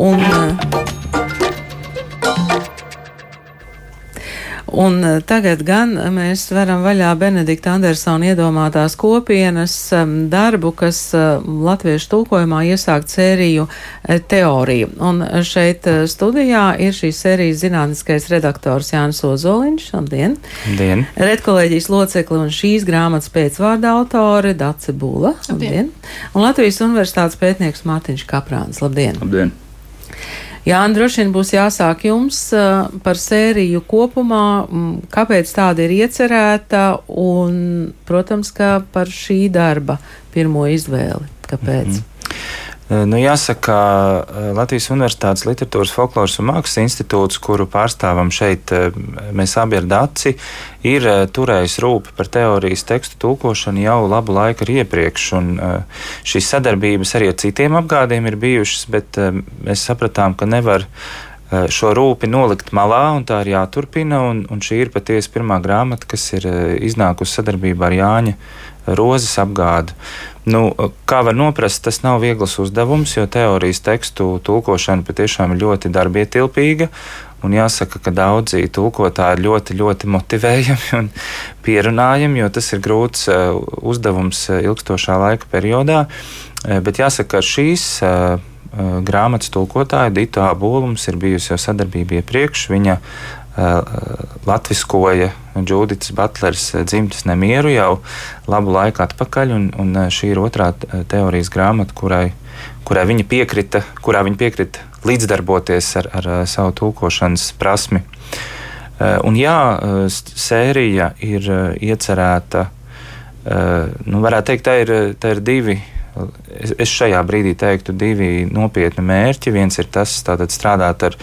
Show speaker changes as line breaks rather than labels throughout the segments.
Un, uh, Un eh, tagad gan mēs varam vaļā Benedikta Andersona iedomātās kopienas darbu, kas eh, latviešu tulkojumā iesākt sēriju eh, teoriju. Un šeit studijā ir šīs sērijas zinātniskais redaktors Jānis Ozoliņš. Labdien!
Labdien!
Redkolēģijas locekli un šīs grāmatas pēcvārda autore Dace Būla. Labdien! Un Latvijas universitātes pētnieks Mārtiņš Kaprāns. Labdien!
Labdien!
Jā, droši vien būs jāsāk jums par sēriju kopumā, kāpēc tāda ir iecerēta un, protams, kā par šī darba pirmo izvēli. Kāpēc? Mm -hmm.
Nu, jāsaka, Latvijas Universitātes Literatūras folkloras un mākslas institūts, kuru pārstāvam šeit mēs abi ar Daci, ir turējis rūpi par teorijas tekstu tulkošanu jau labu laiku iepriekš. Šīs sadarbības arī ar citiem apgādiem ir bijušas, bet mēs sapratām, ka nevar šo rūpi nolikt malā, un tā ir jāturpina. Un, un šī ir patiesi pirmā grāmata, kas ir iznākusi sadarbībā ar Jāņa Rozes apgādu. Nu, kā var noprast, tas nav viegls uzdevums, jo teorijas tekstu tulkošana patiešām ir ļoti darbietilpīga. Un jāsaka, ka daudzi tulkotāji ir ļoti, ļoti motivējami un pierunājami, jo tas ir grūts uh, uzdevums uh, ilgstošā laika periodā. Uh, bet jāsaka, ka šīs grāmatas tulkotāja Dita Abulums ir bijusi jau sadarbība iepriekš. Viņa latviskoja Džudits Butlers dzimtas nemieru jau labu laiku atpakaļ, un, un šī ir otrā teorijas grāmata, kurai, kurai viņa piekrita, kurā viņa piekrita līdzdarboties ar, ar savu tulkošanas prasmi. Un jā, sērija ir iecerēta, nu, varētu teikt, tā ir, tā ir divi es šajā brīdī teiktu divi nopietni mērķi. Viens ir tas, tātad strādāt ar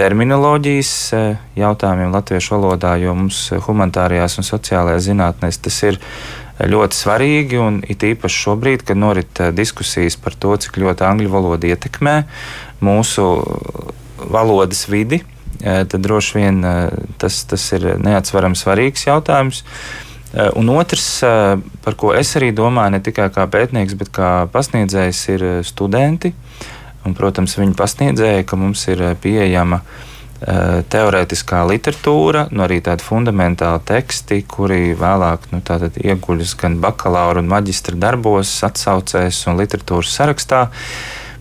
terminoloģijas eh, jautājumiem latviešu valodā, jo mums humanitārajās un sociālajās zinātnēs tas ir ļoti svarīgi, un it īpaši šobrīd, kad norit eh, diskusijas par to, cik ļoti angļu valoda ietekmē mūsu valodas vidi, eh, tad droši vien tas, tas ir neatsverams svarīgs jautājums. Un otrs, par ko es arī domāju, ne tikai kā pētnieks, bet kā pasniedzējs, ir studenti. Uh, Un, protams, viņa pasniedzēja, ka mums ir eh, pieejama uh, teorētiskā literatūra, nu arī tādi fundamentāli teksti, kuri vēlāk nu, ieguļas gan bakalaura un maģistra darbos, atsaucēs un literatūras sarakstā.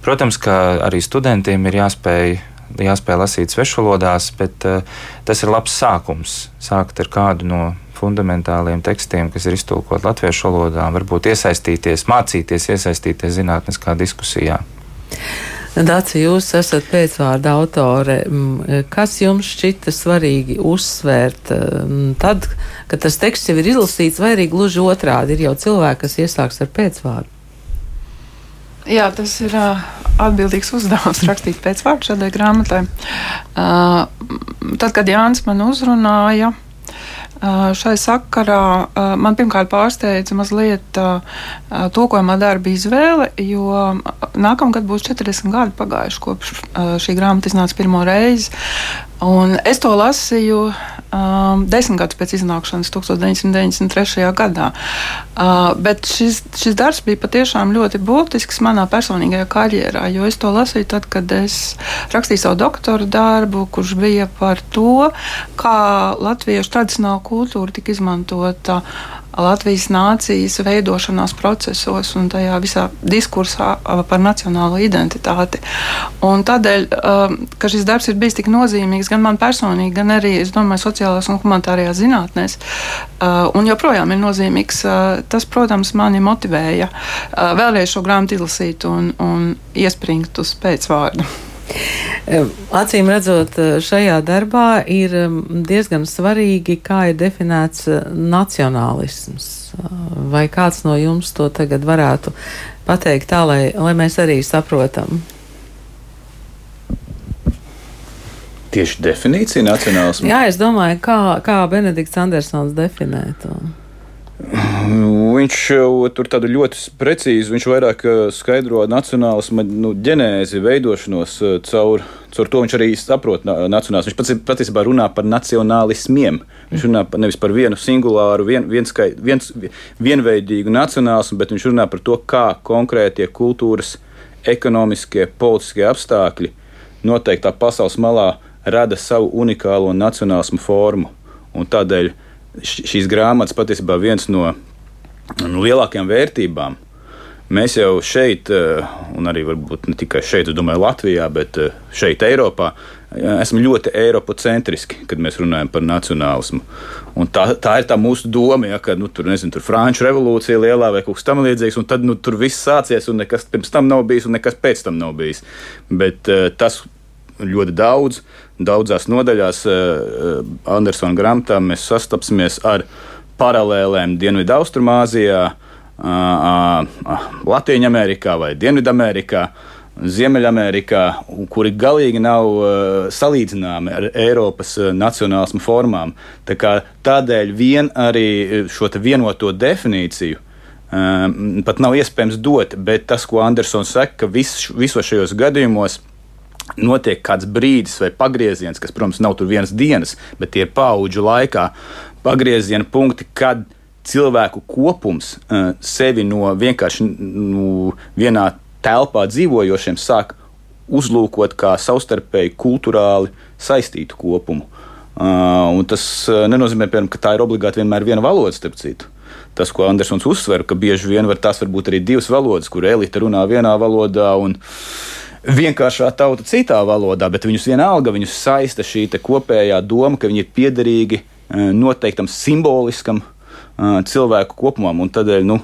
Protams, ka arī studentiem ir jāspēj, jāspēj lasīt svešvalodās, bet uh, tas ir labs sākums. Sākt ar kādu no fundamentāliem tekstiem, kas ir iztulkot latviešu valodā, varbūt iesaistīties, mācīties, iesaistīties zinātniskā diskusijā.
Dāci, jūs esat pēcvārda autore. Kas jums šķita svarīgi uzsvērt tad, kad tas teksts jau ir izlasīts, vai arī gluži otrādi ir jau cilvēki, kas iesāks ar pēcvārdu?
Jā, tas ir uh, atbildīgs uzdevums rakstīt pēcvārdu šādai grāmatai. Uh, tad, kad Jānis man uzrunāja, uh, Šai sakarā man pirmkārt pārsteidza mazliet tulkojumā darba izvēle, jo nākamgad būs 40 gadi pagājuši kopš šī grāmata iznāca pirmo reizi. Un es to lasīju um, desmit gadus pēc iznākšanas, 1993. gadā. Uh, bet šis, šis darbs bija patiešām ļoti būtisks manā personīgajā karjerā, jo es to lasīju tad, kad es rakstīju savu doktora darbu, kurš bija par to, kā latviešu tradicionāla kultūra tika izmantota Latvijas nācijas veidošanās procesos un tajā visā diskursā par nacionālo identitāti. Un tādēļ, ka šis darbs ir bijis tik nozīmīgs gan man personīgi, gan arī, es domāju, sociālās un humanitārajās zinātnēs, un joprojām ir nozīmīgs, tas, protams, mani motivēja vēlreiz šo grāmatu izlasīt un, un iespringt uz pēcvārdu.
Acīm redzot, šajā darbā ir diezgan svarīgi, kā ir definēts nacionālisms. Vai kāds no jums to tagad varētu pateikt tā, lai, lai mēs arī saprotam?
Tieši definīcija nacionālisma?
Jā, es domāju, kā, kā Benedikts Andersons definē to.
Viņš tur tādu ļoti precīzi, viņš vairāk skaidro nacionālismu nu, ģenēzi, veidošanos caur, caur to viņš arī saprot nacionālismu. Viņš pats, patiesībā runā par nacionālismiem. Viņš runā par, nevis par vienu singulāru, vien, vienskai, viens, vienveidīgu nacionālismu, bet viņš runā par to, kā konkrētie kultūras, ekonomiskie, politiskie apstākļi noteiktā pasaules malā rada savu unikālo nacionālismu formu. Un tādēļ šīs grāmatas patiesībā viens no lielākajām vērtībām. Mēs jau šeit, eh, un arī varbūt ne tikai šeit, domāju, Latvijā, bet eh, šeit, Eiropā, esam ļoti eiropocentriski, kad mēs runājam par nacionālismu. Un tā, tā ir tā mūsu doma, ja, ka nu, tur, nezinu, tur Franču revolūcija lielā vai kaut kas tamlīdzīgs, un tad nu, tur viss sācies, un nekas pirms tam nav bijis, un nekas pēc tam nav bijis. Bet tas ļoti daudz, daudzās nodaļās uh, Andersona grāmatā mēs sastapsimies ar paralēlēm Dienvidu Austrumāzijā, Latvijā, Amerikā vai Dienvidamerikā. Ziemeļamerikā, kuri galīgi nav uh, salīdzināmi ar Eiropas uh, nacionālismu formām. Tā tādēļ vien arī šo vienoto definīciju uh, pat nav iespējams dot, bet tas, ko Andersons saka, ka vis, visos šajos gadījumos notiek kāds brīdis vai pagrieziens, kas, protams, nav tur vienas dienas, bet tie ir paudžu laikā pagrieziena punkti, kad cilvēku kopums uh, sevi no vienkārši nu, vienā telpā dzīvojošiem sāk uzlūkot kā savstarpēji kultūrāli saistītu kopumu. Uh, tas nenozīmē, piemēram, ka tā ir obligāti vienmēr viena valoda, starp citu. Tas, ko Andersons uzsver, ka bieži vien var, tās būt arī divas valodas, kur elite runā vienā valodā un vienkāršā tauta citā valodā, bet viņus vienalga viņus saista šī kopējā doma, ka viņi ir piederīgi noteiktam simboliskam uh, cilvēku kopumā. Tādēļ nu,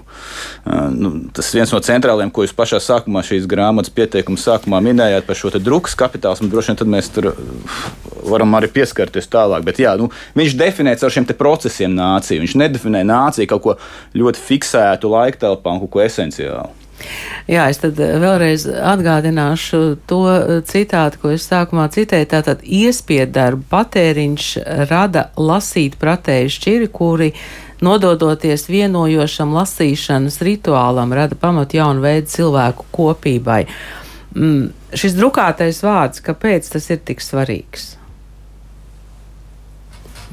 nu, tas viens no centrālajiem, ko jūs pašā sākumā šīs grāmatas pieteikuma sākumā minējāt par šo drukas kapitālismu, droši vien tad mēs tur varam arī pieskarties tālāk. Bet jā, nu, viņš definē ar šiem procesiem nāciju. Viņš nedefinē nāciju kaut ko ļoti fiksētu laiktelpā un kaut ko esenciālu.
Jā, es tad vēlreiz atgādināšu to citātu, ko es sākumā citēju. Tātad iespiedu darbu patēriņš rada lasīt pratēju šķiri, kuri nododoties vienojošam lasīšanas rituālam, rada pamatu jaunu veidu cilvēku kopībai. Mm, šis drukātais vārds, kāpēc tas ir tik svarīgs?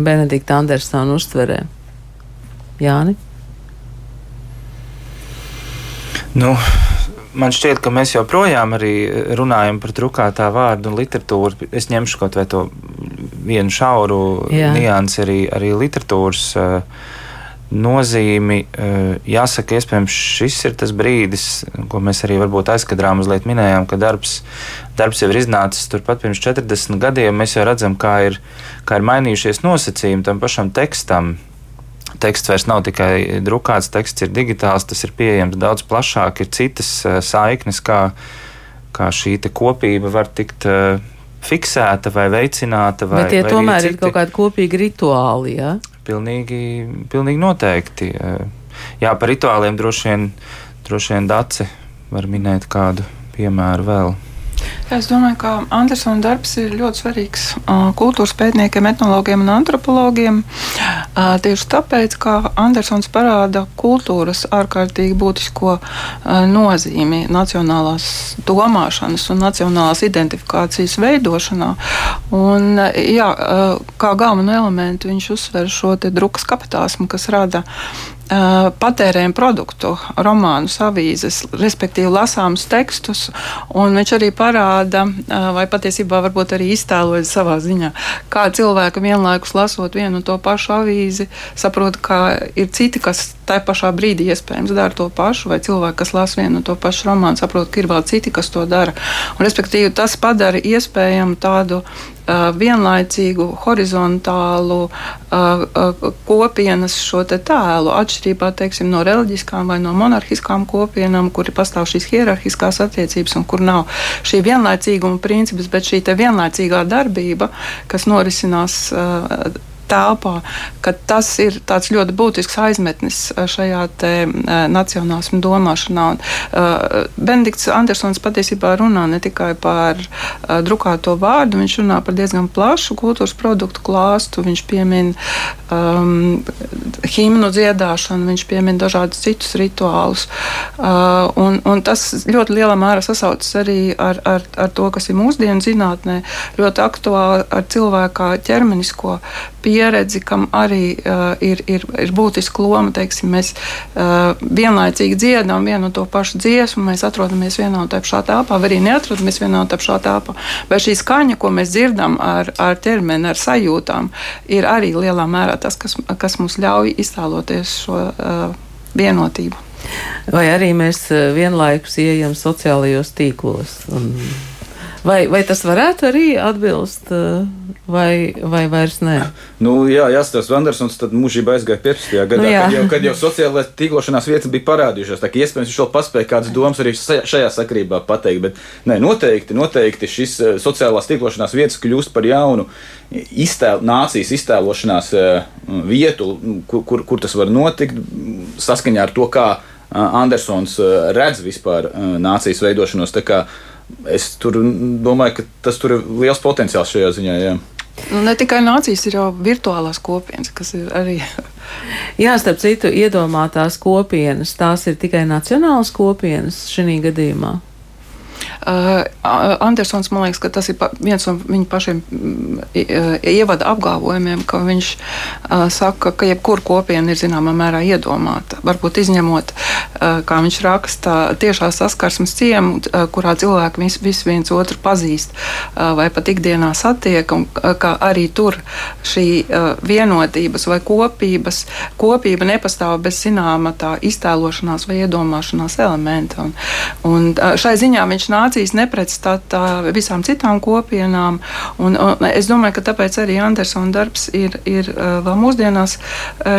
Benedikta Andersona uztverē. Jāni?
Nu, man šķiet, ka mēs joprojām arī runājam par drukātā vārdu un literatūru. Es ņemšu kaut vai to vienu šauru niansi arī, arī literatūras. Uh, nozīmi. Eh, jāsaka, iespējams, šis ir tas brīdis, ko mēs arī aizkadrā mazliet minējām, ka darbs, darbs jau ir iznācis turpat pirms 40 gadiem. Mēs jau redzam, kā ir, kā ir mainījušies nosacījumi tam pašam tekstam. Teksts vairs nav tikai drukāts, teksts ir digitāls, tas ir pieejams daudz plašāk, ir citas eh, saiknes, kā, kā šī kopība var tikt uh, fiksēta vai veicināta. Vai,
Bet tie tomēr ir kaut kādi kopīgi rituāli. Ja?
Pilnīgi, pilnīgi noteikti. Jā, par rituāliem droši vien, droši vien Dace var minēt kādu piemēru vēl.
Es domāju, ka Andersona darbs ir ļoti svarīgs kultūras pētniekiem, etnologiem un antropologiem. Tieši tāpēc, ka Andersons parāda kultūras ārkārtīgi būtisko nozīmi nacionālās domāšanas un nacionālās identifikācijas veidošanā. Un, jā, kā galveno elementu viņš uzsver šo drukas kapitālismu, kas rada patērējam produktu, romānus, avīzes, respektīvi lasāmus tekstus. Viņš arī parāda, vai patiesībā varbūt arī iztēlojas savā ziņā, kā cilvēki vienlaikus lasot vienu un to pašu avīzi, saprot, ka ir citi, kas tajā pašā brīdī iespējams dara to pašu, vai cilvēki, kas lasa vienu un to pašu romānu, saprot, ka ir vēl citi, kas to dara. Un, respektīvi, tas padara iespējamu tādu vienlaicīgu, horizontālu kopienas šo tēlu, atšķirībā teiksim, no reliģiskām vai no monarhiskām kopienām, kur pastāv šīs hierarhiskās attiecības un kur nav šī vienlaicīguma princips, bet šī vienlaicīgā darbība, kas norisinās telpā, ka tas ir ļoti būtisks aizmetnis uh, šajā te, uh, nacionālismu domāšanā. Un, uh, Benedikts Andersons patiesībā runā ne tikai par uh, drukāto vārdu, viņš runā par diezgan plašu kultūras produktu klāstu. Viņš piemin um, himnu dziedāšanu, viņš piemin dažādus citus rituālus. Uh, un, un tas ļoti lielā mērā sasaucas arī ar, ar, ar to, kas ir mūsdienu zinātnē, ļoti aktuāli ar cilvēka ķermenisko pieredzi pieredzi, kam arī uh, ir, ir, ir būtiska loma. Teiksim, mēs uh, vienlaicīgi dziedam vienu un to pašu dziesmu, mēs atrodamies vienā un tā pašā telpā, vai arī neatrodamies vienā un tā pašā telpā. Bet šī skaņa, ko mēs dzirdam ar, ar ķermeni, ar sajūtām, ir arī lielā mērā tas, kas, kas mums ļauj iztēloties šo uh, vienotību.
Vai arī mēs vienlaikus ieejam sociālajos tīklos? Un Vai, vai tas varētu arī atbilst, eh, vai, vai vairs nē?
Nu, jā, jāstāsta Vandersons, tad mūžībā aizgāja 15. gadā, nu, kad jau, kad jau sociālajā tīklošanās vietas bija parādījušās. Tā kā iespējams viņš vēl paspēja kādas domas arī šajā sakrībā pateikt, bet nē, noteikti, noteikti šis eh, sociālās tīklošanās vietas kļūst par jaunu iztēl, nācijas iztēlošanās eh, vietu, kur, kur, kur tas var notikt saskaņā ar to, kā Andersons redz vispār nācijas veidošanos. Es tur domāju, ka tas tur ir liels potenciāls šajā ziņā. Jā.
Nu, ne tikai nācijas, ir jau virtuālās kopienas, kas ir arī.
Jā, starp citu, iedomātās kopienas, tās ir tikai nacionālas kopienas šī gadījumā.
Uh, Andersons man liekas, ka tas ir viens no viņa pašiem mm, ievada apgalvojumiem, ka viņš uh, saka, ka jebkura kopiena ir zināmā mērā iedomāta. Varbūt izņemot, uh, kā viņš raksta, tiešā saskarsmes ciemu, kurā cilvēki vis, vis viens otru pazīst vai pat ikdienā satiek, un ka arī tur šī vienotības vai kopības, kopība nepastāv bez zināma tā iztēlošanās vai iedomāšanās elementa. Un, un šai ziņā viņš nācijas nepretstatā visām citām kopienām. Un, un es domāju, ka tāpēc arī Andersona darbs ir, ir vēl mūsdienās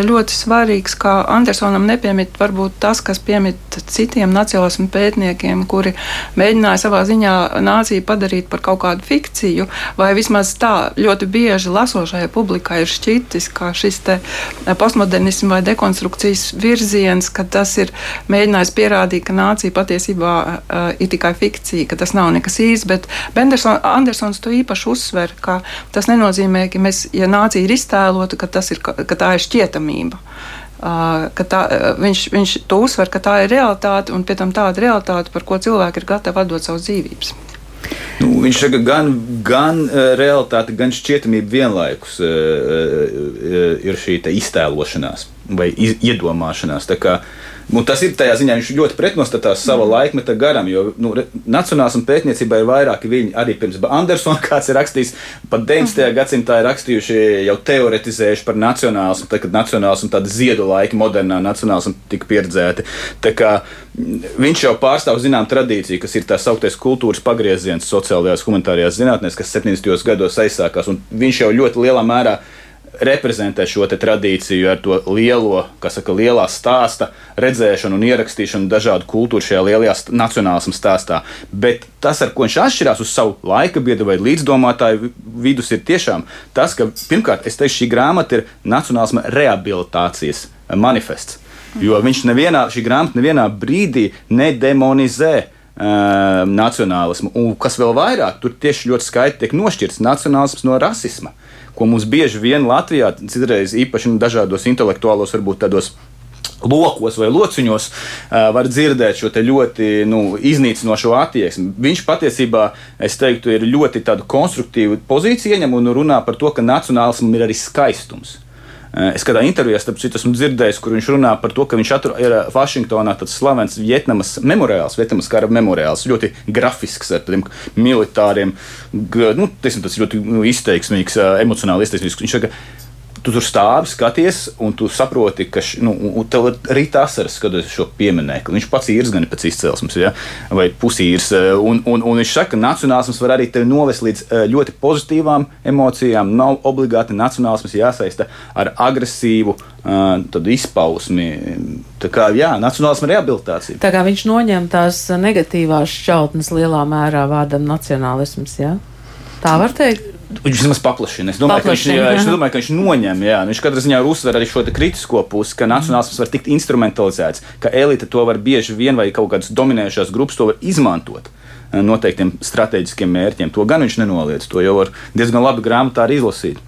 ļoti svarīgs, kā Andersonam nepiemīt varbūt tas, kas piemīt citiem nacionālismu pētniekiem, kuri mēģināja savā ziņā nāciju padarīt par kaut kādu fikciju, vai vismaz tā ļoti bieži lasošajai publikai ir šķitis, ka šis postmodernisms vai dekonstrukcijas virziens, ka tas ir mēģinājis pierādīt, ka nācija patiesībā uh, ir tikai fikcija ka tas nav nekas īsts, bet Benderson, Andersons to īpaši uzsver, ka tas nenozīmē, ka mēs, ja nācija ir iztēlota, ka, ir, ka tā ir šķietamība. Uh, tā, viņš, viņš to uzsver, ka tā ir realitāte un pie tam tāda realitāte, par ko cilvēki ir gatavi atdot savas dzīvības.
Nu, viņš saka, gan, gan uh, realitāte, gan šķietamība vienlaikus uh, uh, ir šī iztēlošanās vai iedomāšanās. Kā, uh, Nu, tas ir tajā ziņā, viņš ļoti pretnostatās sava laikmeta garam, jo nu, nacionālisma pētniecībā ir vairāki viņi arī pirms Andersona, kāds ir rakstījis, pat 19. Mhm. gadsimtā ir rakstījuši, jau teoretizējuši par nacionālismu, tad, kad nacionālismu tāda ziedu laika, modernā nacionālisma tika pieredzēti. Tā kā viņš jau pārstāv zinām tradīciju, kas ir tā sauktais kultūras pagrieziens sociālajās humanitārajās zinātnēs, kas 70. gados aizsākās, viņš jau ļoti lielā mērā reprezentē šo tradīciju ar to lielo, kas saka, lielā stāsta redzēšanu un ierakstīšanu dažādu kultūru šajā lielajā nacionālismu stāstā. Bet tas, ar ko viņš atšķirās uz savu laika biedru vai līdzdomātāju vidus, ir tiešām tas, ka pirmkārt, es teikšu, šī grāmata ir nacionālisma rehabilitācijas manifests. Jo viņš nevienā, šī grāmata nevienā brīdī nedemonizē uh, nacionālismu. Un kas vēl vairāk, tur tieši ļoti skaidri tiek nošķirts nacionālisms no rasisma ko mums bieži vien Latvijā, citreiz īpaši nu, dažādos intelektuālos, varbūt tādos lokos vai lociņos uh, var dzirdēt šo ļoti nu, iznīcinošo attieksmi. Viņš patiesībā, es teiktu, ir ļoti konstruktīvu pozīciju ieņem un runā par to, ka nacionālismam ir arī skaistums. Eh, es kādā intervijā, starp citu, esmu dzirdējis, kur viņš runā par to, ka viņš atru, ir eh, Vašingtonā tāds slavens Vietnamas memoriāls, Vietnamas kara memoriāls, ļoti grafisks ar tādiem militāriem, nu, teiksim, tas ļoti nu, izteiksmīgs, eh, emocionāli izteiksmīgs. Viņš saka, tu tur stāvi, skaties, un tu saproti, ka š, nu, tev ir tā asaras, kad es šo pieminēju. Viņš pats ir gan pēc izcelsmes, ja? vai pusīrs. Eh, un, un, un viņš saka, ka nacionālisms var arī tevi novest līdz eh, ļoti pozitīvām emocijām. Nav obligāti nacionālisms jāsaista ar agresīvu uh, izpausmi. Tā kā jā, nacionālisma rehabilitācija.
Tā kā viņš noņem tās negatīvās šķautnes lielā mērā vārdam nacionālisms, jā? Tā var teikt.
Viņš vismaz paplašina. Es domāju, paplašina, ka viņš, jā, es domāju, ka viņš noņem, jā, viņš katrā ziņā uzsver arī šo kritisko pusi, ka nacionālisms var tikt instrumentalizēts, ka elite to var bieži vien vai kaut kādas dominējošās grupas to var izmantot eh, noteiktiem strateģiskiem mērķiem. To gan viņš nenoliedz, to jau var diezgan labi grāmatā arī izlasīt.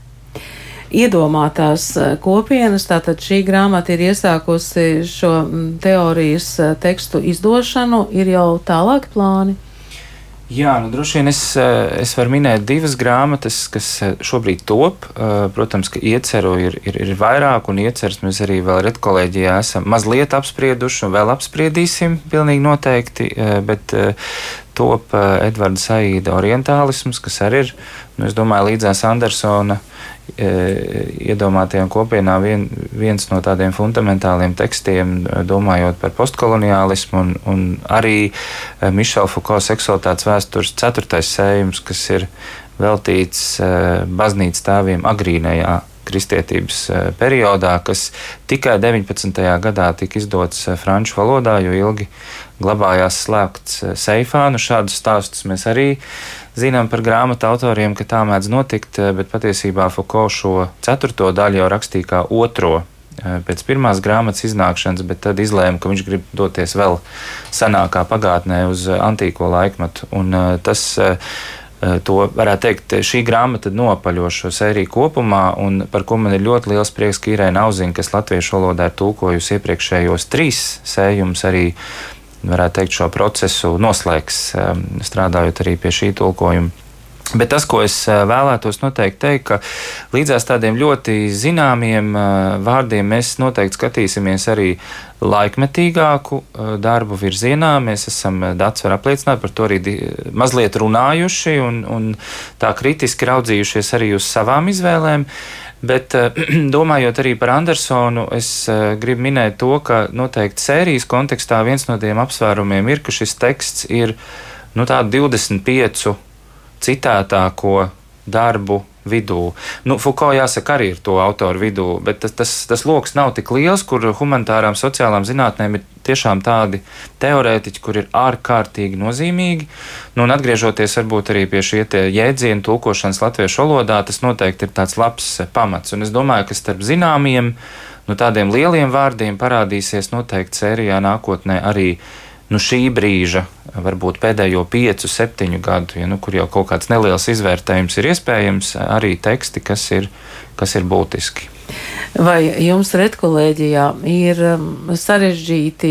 Iedomātās eh, kopienas, tātad šī grāmata ir iesākusi šo mm, teorijas eh, tekstu izdošanu, ir jau tālāk plāni.
Jā, nu, droši vien es, eh, es varu minēt divas grāmatas, kas eh, šobrīd top. Eh, protams, ka ieceru ir, ir, ir vairāk, un ieceras mēs arī vēl redkolēģijā esam mazliet apsprieduši un vēl apspriedīsim, pilnīgi noteikti. Bet top Edvarda Saīda orientālisms, kas arī ir, nu, es domāju, līdzās Andersona iedomātajām kopienām vien, viens no tādiem fundamentāliem tekstiem, e, domājot par postkoloniālismu, un, un arī e, Mišela Fuko seksualitātes vēstures ceturtais sējums, kas ir veltīts baznīcas tēviem agrīnajā kristietības periodā, kas tikai 19. gadā tika izdots franču valodā, jo ilgi glabājās slēgts seifā. Nu, šādus stāstus mēs arī zinām par grāmatu autoriem, ka tā mēdz notikt, eh, bet patiesībā Foucault šo ceturto daļu jau rakstīja kā otro eh, pēc pirmās grāmatas iznākšanas, bet tad izlēma, ka viņš grib doties vēl senākā pagātnē uz eh, antīko laikmetu. Un tas to varētu teikt, šī grāmata nopaļo šo sēriju kopumā, un par ko man ir ļoti liels prieks, ka Irēna Auziņa, kas latviešu valodā ir tulkojusi iepriekšējos trīs sējumus, arī varētu teikt, šo procesu noslēgs, um, strādājot arī pie šī tulkojuma. Bet tas, ko es uh, vēlētos noteikti teikt, ka līdzās tādiem ļoti zināmiem uh, vārdiem mēs noteikti skatīsimies arī laikmetīgāku uh, darbu virzienā. Mēs esam, Dārts var apliecināt, par to arī mazliet runājuši un, un tā kritiski raudzījušies arī uz savām izvēlēm. Bet eh, domājot arī par Andersonu, es eh, gribu minēt to, ka noteikti sērijas kontekstā viens no tiem apsvērumiem ir, ka šis teksts ir nu, 25 citētāko darbu vidū. Nu, Foucault, jāsaka, arī ir to autoru vidū, bet tas, tas, tas lokus nav tik liels, kur humanitārām sociālām zinātnēm ir tiešām tādi teorētiķi, kur ir ārkārtīgi nozīmīgi. Nu, un atgriežoties varbūt arī pie šie jēdzienu tulkošanas latviešu valodā, tas noteikti ir tāds labs pamats. Un es domāju, ka starp zināmiem, nu, tādiem lieliem vārdiem parādīsies noteikti sērijā nākotnē arī nu, šī brīža, varbūt pēdējo piecu, septiņu gadu, ja, nu, kur jau kaut kāds neliels izvērtējums ir iespējams, arī teksti, kas ir, kas ir būtiski.
Vai jums redkolēģijā ir um, sarežģīti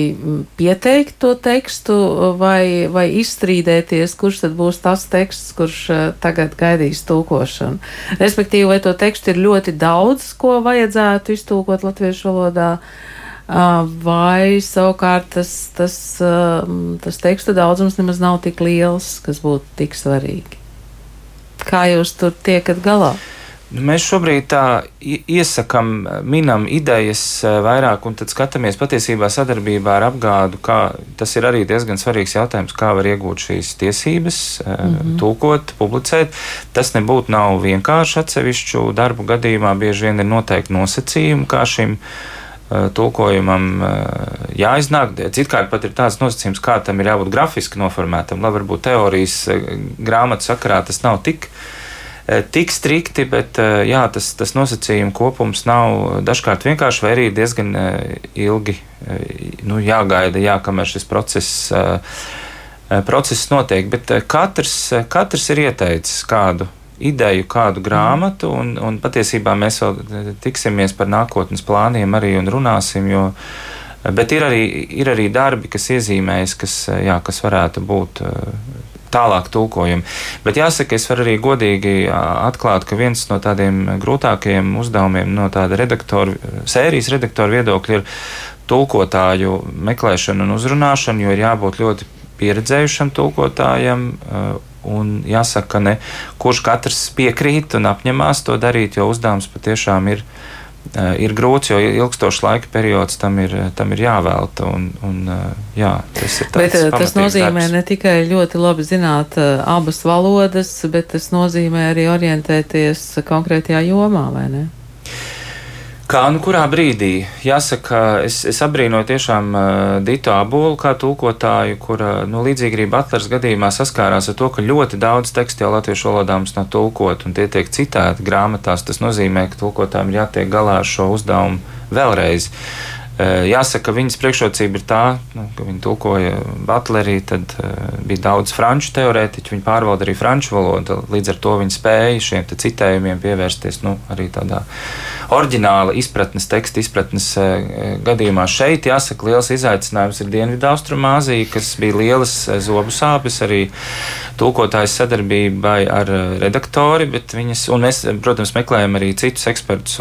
pieteikt to tekstu vai, vai izstrīdēties, kurš tad būs tas teksts, kurš uh, tagad gaidīs tulkošanu? Respektīvi, vai to tekstu ir ļoti daudz, ko vajadzētu iztulkot latviešu valodā? Vai savukārt tas, tas, tas tekstu daudzums nemaz nav tik liels, kas būtu tik svarīgi. Kā jūs tur tiekat galā?
Nu, mēs šobrīd tā iesakām, minam idejas vairāk, un tad skatāmies patiesībā sadarbībā ar apgādu, kā tas ir arī diezgan svarīgs jautājums, kā var iegūt šīs tiesības, mm -hmm. tulkot, publicēt. Tas nebūtu nav vienkārši atsevišķu darbu gadījumā, bieži vien ir noteikti nosacījumi, kā šim Eh, tulkojumam eh, jāiznāk. Citkārt pat ir tāds nosacījums, kā tam ir jābūt grafiski noformētam, lai varbūt teorijas eh, grāmatu sakarā tas nav tik. Tik strikti, bet jā, tas, tas nosacījumu kopums nav dažkārt vienkārši, vai arī diezgan ilgi nu, jāgaida, jā, kamēr šis process, process notiek. Bet katrs, katrs ir ieteicis kādu ideju, kādu grāmatu, un, un patiesībā mēs vēl tiksimies par nākotnes plāniem arī un runāsim. Jo, bet ir arī, ir arī darbi, kas iezīmējas, kas, jā, kas varētu būt tālāk tulkojumi. Bet jāsaka, es varu arī godīgi atklāt, ka viens no tādiem grūtākajiem uzdevumiem no tāda redaktora, sērijas redaktora viedokļa ir tulkotāju meklēšana un uzrunāšana, jo ir jābūt ļoti pieredzējušam tulkotājam Un jāsaka, ka ne kurš katrs piekrīt un apņemās to darīt, jo uzdevums patiešām ir, eh, ir grūts, jo ilgstošs laika periods tam ir, tam ir jāvelta. Un, un, eh, jā, tas ir
bet, eh, tas nozīmē darbs. ne tikai ļoti labi zināt abas valodas, bet tas nozīmē arī orientēties konkrētajā jomā, vai ne?
Kā nu kurā brīdī? Jāsaka, es, es abrīnoju tiešām uh, Dito Abolu kā tulkotāju, kura nu, līdzīgi arī Butlers gadījumā saskārās ar to, ka ļoti daudz tekstu jau latviešu valodā mums nav tulkot, un tie tiek citēti grāmatās. Tas nozīmē, ka tulkotājiem ir jātiek galā ar šo uzdevumu vēlreiz. Uh, jāsaka, viņas priekšrocība ir tā, nu, ka viņi tulkoja Butlerī, tad uh, bija daudz franču teorētiķu, viņi pārvalda arī franču valodu, līdz ar to viņi spēja šiem citējumiem pievērsties nu, arī tādā oriģināla izpratnes, teksta izpratnes gadījumā. Šeit, jāsaka, liels izaicinājums ir Dienvidaustrumāzija, kas bija lielas zobu sāpes arī tulkotājs sadarbībai ar redaktori, bet viņas, un mēs, protams, meklējam arī citus ekspertus,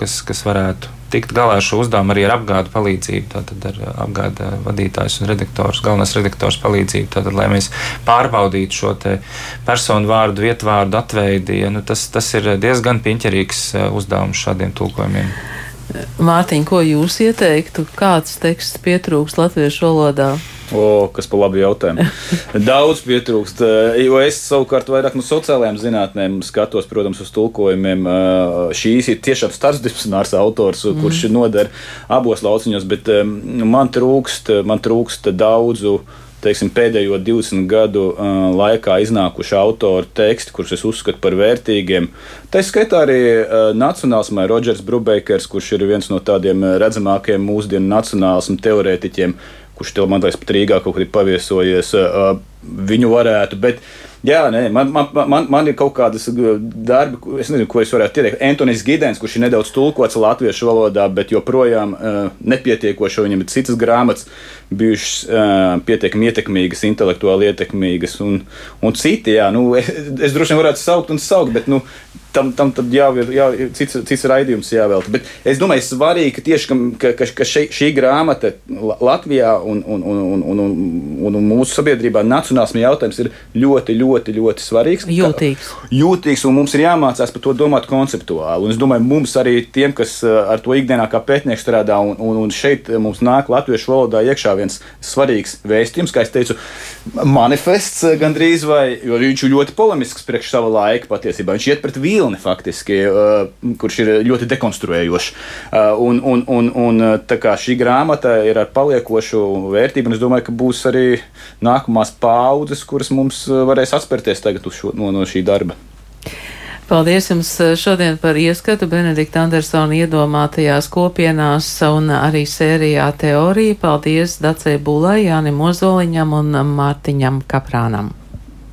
kas, kas varētu tikt galā ar šo uzdevumu arī ar apgādu palīdzību. Tātad ar apgāda vadītājs un redaktors, galvenais redaktors palīdzību. Tātad, lai mēs pārbaudītu šo personu vārdu, vietvārdu atveidi, ja, nu, tas, tas ir diezgan piņķerīgs uh, uzdevums šādiem tulkojumiem.
Mārtiņ, ko jūs ieteiktu? Kāds teksts pietrūks latviešu valodā?
O, kas par labu jautājumu. Daudz pietrūkst, eh, jo es savukārt vairāk no sociālajām zinātnēm skatos, protams, uz tulkojumiem. Eh, šīs ir tiešām starpdisciplinārs autors, mm. kurš noder abos lauciņos, bet man trūkst, man trūkst daudzu teiksim, pēdējo 20 gadu uh, laikā iznākuši autori teksti, kurus es uzskatu par vērtīgiem. Tā skaitā arī uh, nacionālismā Rodžers Brubekers, kurš ir viens no tādiem redzamākajiem mūsdienu nacionālismu teorētiķiem kurš tev, man liekas, pat Rīgā kaut kur ir paviesojies, viņu varētu. Bet, Jā, nē, man, man, man, man ir kaut kādas darbi, es nezinu, ko es varētu ieteikt. Antonijs Gidens, kurš ir nedaudz tulkots latviešu valodā, bet joprojām nepietiekoši. Viņam ir citas grāmatas, bijušas uh, pietiekami ietekmīgas, intelektuāli ietekmīgas, un, un citi, jā, nu, es, es droši vien varētu saukt un saukt, bet nu, tam, tam jau ir jā, cits, cits raidījums jāvelta. Bet es domāju, svarīgi, ka tieši ka, ka, ka šī, šī grāmata Latvijā un, un, un, un, un, un, un mūsu sabiedrībā nacionālisma jautājums ir ļoti, ļoti, ļoti svarīgs.
Jūtīgs.
Ka, jūtīgs, un mums ir jāmācās par to domāt konceptuāli. Un es domāju, mums arī tiem, kas ar to ikdienā kā pētnieki strādā, un, un, un šeit mums nāk latviešu valodā iekšā viens svarīgs vēstījums, kā es teicu, manifests eh, gandrīz vai, jo viņš ir ļoti polemisks priekš sava laika patiesībā. Viņš iet pret vilni, faktiski, uh, kurš ir ļoti dekonstruējošs. Uh, un, un, un, un uh, šī grāmata ir ar paliekošu vērtību, un es domāju, ka būs arī nākamās paudzes, kuras mums varēs atspērties tagad šo, no, no šī darba.
Paldies jums šodien par ieskatu Benedikta Andersona iedomātajās kopienās un arī sērijā teorija. Paldies Dacei Bulai, Jānim Ozoliņam un Mārtiņam Kaprānam.